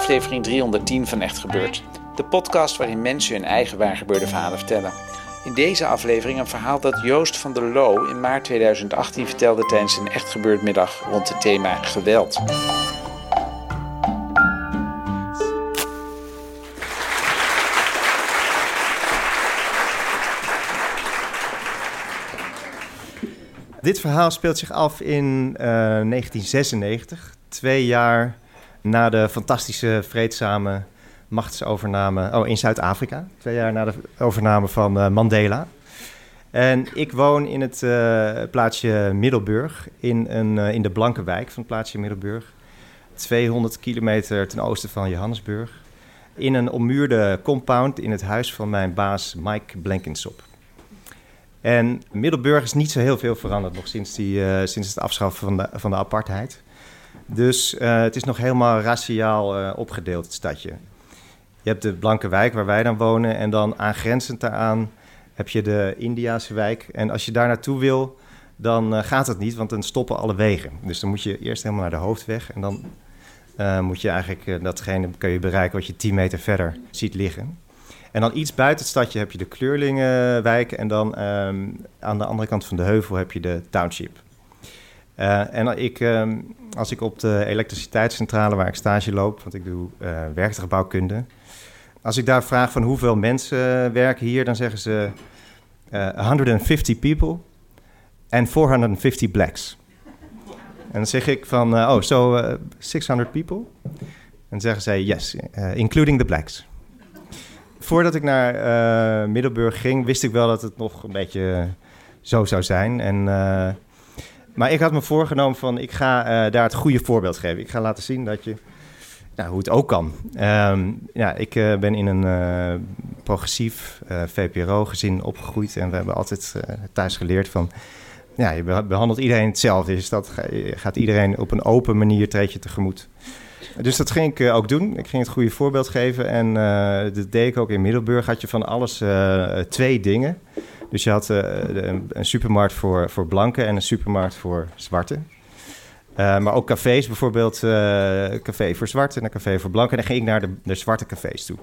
Aflevering 310 van Echt Gebeurd. De podcast waarin mensen hun eigen waargebeurde verhalen vertellen. In deze aflevering een verhaal dat Joost van der Loo in maart 2018 vertelde tijdens een Echt Gebeurd middag rond het thema geweld. Dit verhaal speelt zich af in eh, 1996, twee jaar na de fantastische vreedzame machtsovername oh, in Zuid-Afrika. Twee jaar na de overname van eh, Mandela. En ik woon in het eh, plaatsje Middelburg, in, een, eh, in de blanke wijk van het plaatsje Middelburg. 200 kilometer ten oosten van Johannesburg. In een ommuurde compound in het huis van mijn baas Mike Blankensop. En Middelburg is niet zo heel veel veranderd nog sinds, die, sinds het afschaffen van de, van de apartheid. Dus eh, het is nog helemaal raciaal eh, opgedeeld, het stadje. Je hebt de blanke wijk waar wij dan wonen en dan aangrenzend daaraan heb je de Indiase wijk. En als je daar naartoe wil, dan eh, gaat het niet, want dan stoppen alle wegen. Dus dan moet je eerst helemaal naar de hoofdweg en dan moet je eigenlijk datgene kun je bereiken wat je 10 meter verder ziet liggen. En dan iets buiten het stadje heb je de Kleurlingenwijk en dan ehm, aan de andere kant van de heuvel heb je de township. Eh, en ik, ehm, als ik op de elektriciteitscentrale waar ik stage loop, want ik doe uh, werktuigbouwkunde. Als ik daar vraag van hoeveel mensen eh, werken hier, dan zeggen ze eh, 150 people en 450 blacks. En dan zeg ik van, eh, oh, so eh, 600 people? En zeggen zij, yes, eh, including the blacks. Voordat ik naar eh, Middelburg ging, wist ik wel dat het nog een beetje zo zou zijn. En, eh, maar ik had me voorgenomen van, ik ga eh, daar het goede voorbeeld geven. Ik ga laten zien dat je, nou, hoe het ook kan. Ehm, ja, ik eh, ben in een eh, progressief VPRO-gezin opgegroeid. En we hebben altijd thuis geleerd van, ja, je beh- behandelt iedereen hetzelfde. Dus dat gaat iedereen op een open manier treed je tegemoet. Dus dat ging ik ook doen. Ik ging het goede voorbeeld geven. En dat deed ik ook in Middelburg. Had je van alles twee dingen. Dus je had eh, een, een supermarkt voor, voor blanken en een supermarkt voor zwarten. Eh, maar ook cafés, bijvoorbeeld eh café voor zwarten en een café voor blanken. En dan ging ik naar de, de zwarte cafés toe.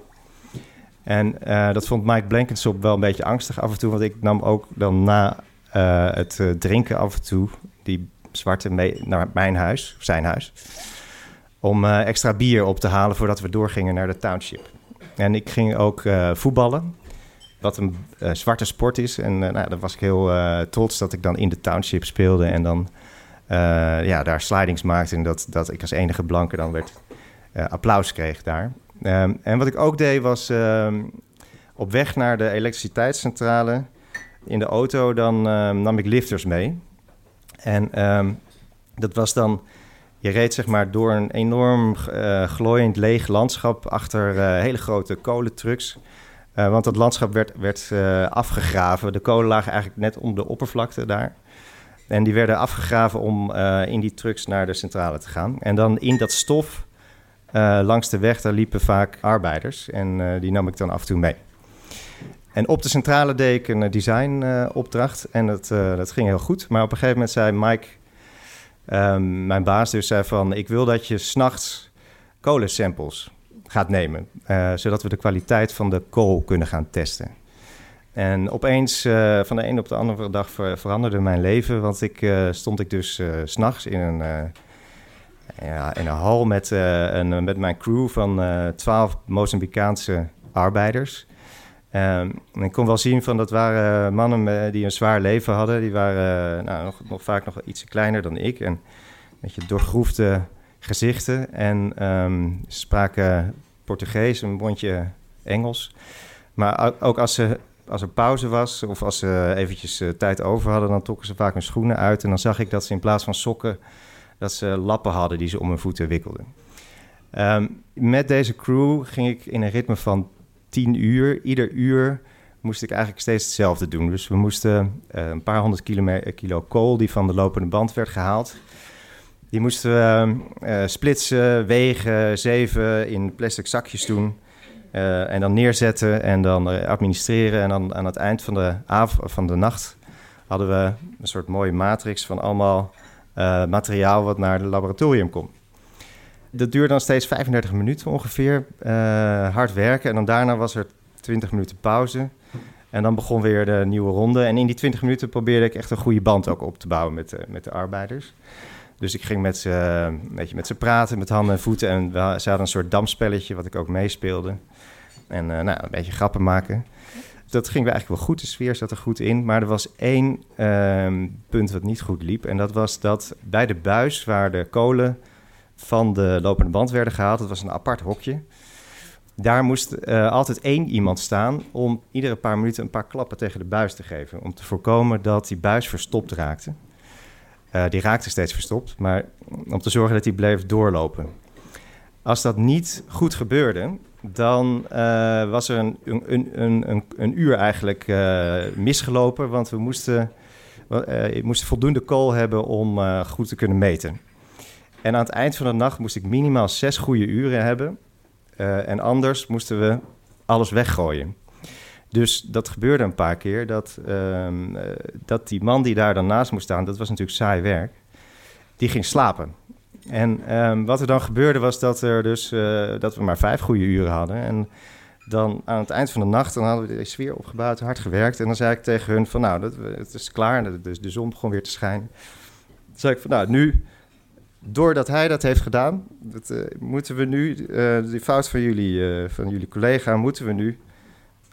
En dat vond Mike Blankensop wel een beetje angstig af en toe. Want ik nam ook dan na het drinken af en toe die zwarte mee naar mijn huis, zijn huis om extra bier op te halen voordat we doorgingen naar de township. En ik ging ook voetballen, wat een eh, zwarte sport is. En eh, nou, daar was ik heel eh, trots dat ik dan in de township speelde en dan ja, daar slidings maakte. En dat, dat ik als enige blanke dan werd applaus kreeg daar. Ehm, en wat ik ook deed was ehm, op weg naar de elektriciteitscentrale in de auto, dan ehm, nam ik lifters mee. En dat was dan je reed zeg maar door een enorm glooiend leeg landschap achter hele grote kolentrucks. Eh, want dat landschap werd, werd eh, afgegraven. De kolen lagen eigenlijk net om de oppervlakte daar. En die werden afgegraven om eh, in die trucks naar de centrale te gaan. En dan in dat stof langs de weg, daar liepen vaak arbeiders. En die nam ik dan af en toe mee. En op de centrale deed ik een designopdracht. en dat, dat ging heel goed. Maar op een gegeven moment zei Mike, Ehm, mijn baas dus zei van, ik wil dat je s'nachts kolensamples gaat nemen, eh, zodat we de kwaliteit van de kool kunnen gaan testen. En opeens, eh, van de een op de andere dag, ver- veranderde mijn leven, want ik eh, stond ik dus s s'nachts in een, ja, in een hal met, een, met mijn crew van twaalf Mozambicaanse arbeiders. En ik kon wel zien van dat waren mannen die een zwaar leven hadden. Die waren nou, nog, nog vaak nog iets kleiner dan ik. En een beetje doorgroefde gezichten. En ehm, ze spraken Portugees, een mondje Engels. Maar ook als, ze, als er pauze was of als ze eventjes uh, tijd over hadden... dan trokken ze vaak hun schoenen uit. En dan zag ik dat ze in plaats van sokken... dat ze lappen hadden die ze om hun voeten wikkelden. Ehm, met deze crew ging ik in een ritme van 10 uur. Ieder uur moest ik eigenlijk steeds hetzelfde doen. Dus we moesten uh, een paar honderd kilo kool die van de lopende band werd gehaald. Die moesten we uh, splitsen, wegen, zeven in plastic zakjes doen. Uh, en dan neerzetten en dan administreren. En dan aan het eind van de, avond, van de nacht hadden we een soort mooie matrix van allemaal materiaal wat naar het laboratorium komt. Dat duurde dan steeds 35 minuten ongeveer. hard werken. En dan daarna was er 20 minuten pauze. En dan begon weer de nieuwe ronde. En in die 20 minuten probeerde ik echt een goede band ook op te bouwen met, de, met de arbeiders. Dus ik ging met ze, een beetje met ze praten, met handen en voeten. En we, ze hadden een soort damspelletje wat ik ook meespeelde. En uh, nou, een beetje grappen maken. Dat ging eigenlijk wel goed, de sfeer zat er goed in. Maar er was één uh, punt wat niet goed liep. En dat was dat bij de buis waar de kolen van de lopende band werden gehaald... dat was een apart hokje... Daar moest uh, altijd één iemand staan om iedere paar minuten een paar klappen tegen de buis te geven. Om te voorkomen dat die buis verstopt raakte. Uh, die raakte steeds verstopt, maar om te zorgen dat die bleef doorlopen. Als dat niet goed gebeurde, dan uh, was er een, een, een, een, uur eigenlijk misgelopen. Want we moesten, we moesten voldoende kool hebben om goed te kunnen meten. En aan het eind van de nacht moest ik minimaal zes goede uren hebben en anders moesten we alles weggooien. Dus dat gebeurde een paar keer. Dat, uh, dat die man die daar dan naast moest staan, dat was natuurlijk saai werk, die ging slapen. En um, wat er dan gebeurde was dat, er dus, uh, dat we maar vijf goede uren hadden. En dan aan het eind van de nacht, dan hadden we de sfeer opgebouwd, hard gewerkt. En dan zei ik tegen hun van nou, dat, het is klaar, de, de zon begon weer te schijnen. Dan zei ik van nou, nu doordat hij dat heeft gedaan, uh, moeten we nu, die fout van jullie, van jullie collega, moeten we nu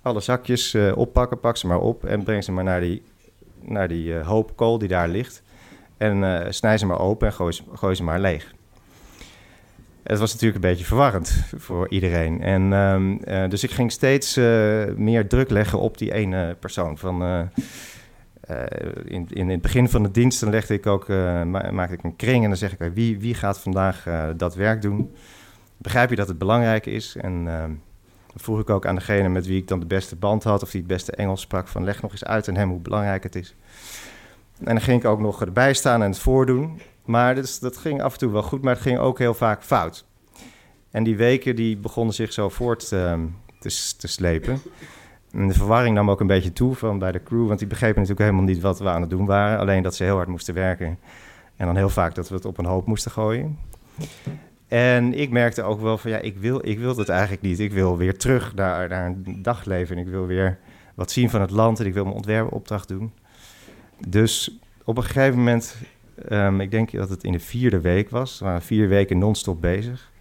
alle zakjes oppakken, pak ze maar op en breng ze maar naar die, naar die hoop kool die daar ligt. En snij ze maar open en gooi ze, maar leeg. Het was natuurlijk een beetje verwarrend voor iedereen. En, um, dus ik ging steeds meer druk leggen op die ene persoon. Van, uh, in, in het begin van de dienst dan legde ik ook, uh, maakte ik een kring en dan zeg ik, wie, wie gaat vandaag uh, dat werk doen? Begrijp je dat het belangrijk is? En dan vroeg ik ook aan degene met wie ik dan de beste band had, of die het beste Engels sprak, van leg nog eens uit aan hem hoe belangrijk het is. En dan ging ik ook nog erbij staan en het voordoen. Maar dus, dat ging af en toe wel goed, maar het ging ook heel vaak fout. En die weken die begonnen zich zo voort te, te slepen. En de verwarring nam ook een beetje toe van bij de crew, want die begrepen natuurlijk helemaal niet wat we aan het doen waren. Alleen dat ze heel hard moesten werken. En dan heel vaak dat we het op een hoop moesten gooien. En ik merkte ook wel van ja, ik wil, ik wil het eigenlijk niet. Ik wil weer terug naar, naar een dagleven. Ik wil weer wat zien van het land en ik wil mijn ontwerpopdracht doen. Dus op een gegeven moment, um, ik denk dat het in de vierde week was, we waren vier weken non-stop bezig.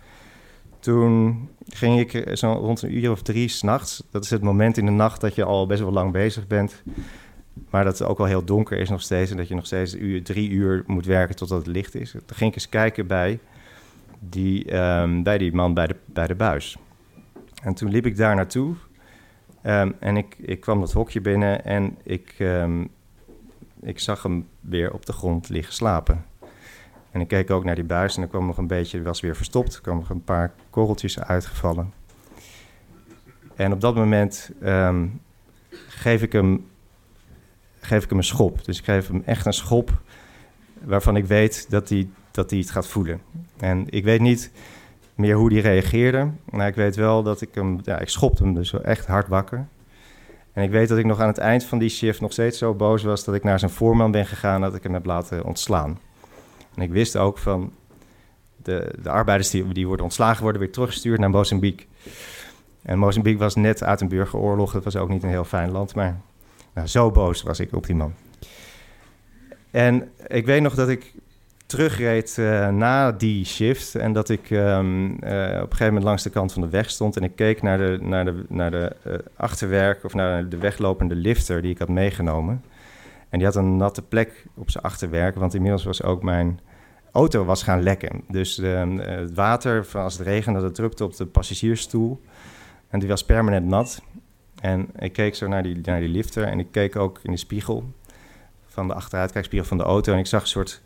Toen ging ik zo rond een uur of drie s'nachts. Dat is het moment in de nacht dat je al best wel lang bezig bent. Maar dat het ook wel heel donker is nog steeds. En dat je nog steeds drie uur moet werken totdat het licht is. Toen ging ik eens kijken bij die, um, bij die man bij de, bij de buis. En toen liep ik daar naartoe. Um, en ik, ik kwam dat hokje binnen en ik, um, ik zag hem weer op de grond liggen slapen. En ik keek ook naar die buis en er kwam nog een beetje, was weer verstopt. Er kwamen nog een paar korreltjes uitgevallen. En op dat moment geef, ik hem, geef ik hem een schop. Dus ik geef hem echt een schop waarvan ik weet dat hij dat hij het gaat voelen. En ik weet niet meer hoe hij reageerde. Maar ik weet wel dat ik hem, ja, ik schopte hem dus echt hard wakker. En ik weet dat ik nog aan het eind van die shift nog steeds zo boos was dat ik naar zijn voorman ben gegaan dat ik hem heb laten ontslaan. En ik wist ook van de, de arbeiders die, die worden ontslagen worden weer teruggestuurd naar Mozambique. En Mozambique was net uit een burgeroorlog. Dat was ook niet een heel fijn land, maar nou, zo boos was ik op die man. En ik weet nog dat ik terugreed uh, na die shift en dat ik um, uh, op een gegeven moment langs de kant van de weg stond en ik keek naar de, naar de, naar de uh, achterwerk of naar de weglopende lifter die ik had meegenomen. En die had een natte plek op zijn achterwerk, want inmiddels was ook mijn auto was gaan lekken. Dus de, eh, het water, als het regende, dat drukte op de passagiersstoel. En die was permanent nat. En ik keek zo naar die, naar die lifter en ik keek ook in de spiegel van de achteruitkijkspiegel van de auto. En ik zag een soort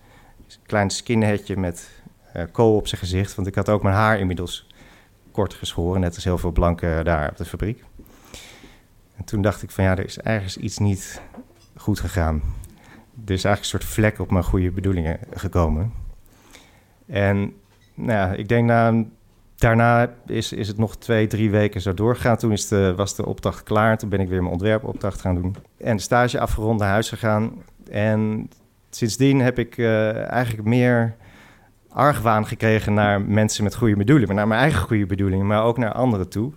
klein skinheadje met uh, kool op zijn gezicht. Want ik had ook mijn haar inmiddels kort geschoren, net als heel veel blanken daar op de fabriek. En toen dacht ik van ja, er is ergens iets niet goed gegaan. Er is eigenlijk een soort vlek op mijn goede bedoelingen gekomen. En nou ja, ik denk na, daarna is, is het nog twee, drie weken zo doorgegaan. Toen is de, was de opdracht klaar. Toen ben ik weer mijn ontwerpopdracht gaan doen. En de stage afgerond naar huis gegaan. En sindsdien heb ik uh, eigenlijk meer argwaan gekregen naar mensen met goede bedoelingen. Naar mijn eigen goede bedoelingen, maar ook naar anderen toe.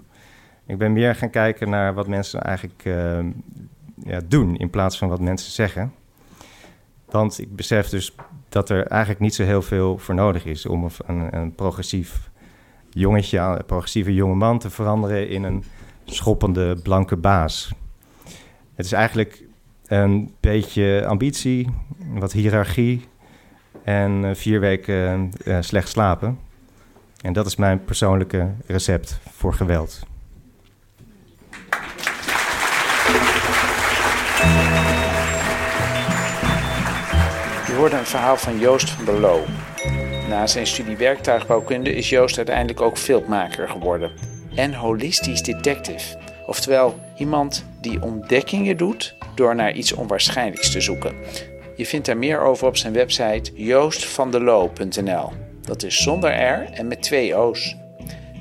Ik ben meer gaan kijken naar wat mensen eigenlijk uh, ja, doen in plaats van wat mensen zeggen. Want ik besef dus dat er eigenlijk niet zo heel veel voor nodig is om een, een progressief jongetje, een progressieve jonge man te veranderen in een schoppende blanke baas. Het is eigenlijk een beetje ambitie, wat hiërarchie en eh, vier weken uh, slecht slapen. En dat is mijn persoonlijke recept voor geweld. Je hoorde een verhaal van Joost van der. Na zijn studie werktuigbouwkunde is Joost uiteindelijk ook filmmaker geworden. En holistisch detective. Oftewel iemand die ontdekkingen doet door naar iets onwaarschijnlijks te zoeken. Je vindt daar meer over op zijn website joostvandeloo.nl. Dat is zonder R en met twee O's.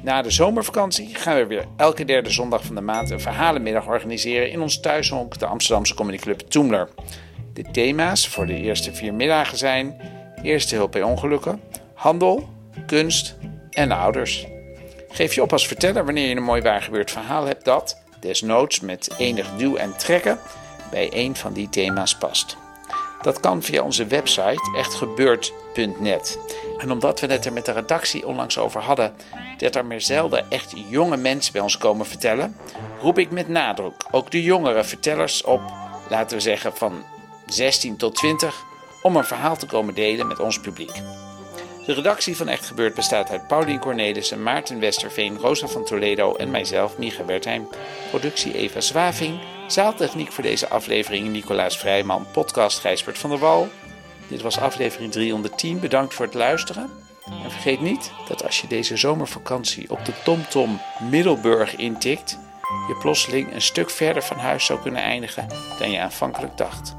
Na de zomervakantie gaan we weer elke derde zondag van de maand een verhalenmiddag organiseren in ons thuishonk, de Amsterdamse comedyclub Toemler. De thema's voor de eerste vier middagen zijn eerste hulp bij ongelukken, handel, kunst en ouders. Geef je op als verteller wanneer je een mooi waargebeurd verhaal hebt dat, desnoods met enig duw en trekken, bij een van die thema's past. Dat kan via onze website echtgebeurd.net. En omdat we het er met de redactie onlangs over hadden dat er meer zelden echt jonge mensen bij ons komen vertellen, roep ik met nadruk ook de jongere vertellers op, laten we zeggen van 16 tot 20, om een verhaal te komen delen met ons publiek. De redactie van Echt Gebeurd bestaat uit Paulien Cornelissen, Maarten Westerveen, Rosa van Toledo en mijzelf, Micha Wertheim. Productie Eva Zwaving. Zaaltechniek voor deze aflevering Nicolaas Vrijman, podcast Gijsbert van der Wal. Dit was aflevering 310. Bedankt voor het luisteren. En vergeet niet dat als je deze zomervakantie op de TomTom Middelburg intikt, je plotseling een stuk verder van huis zou kunnen eindigen dan je aanvankelijk dacht.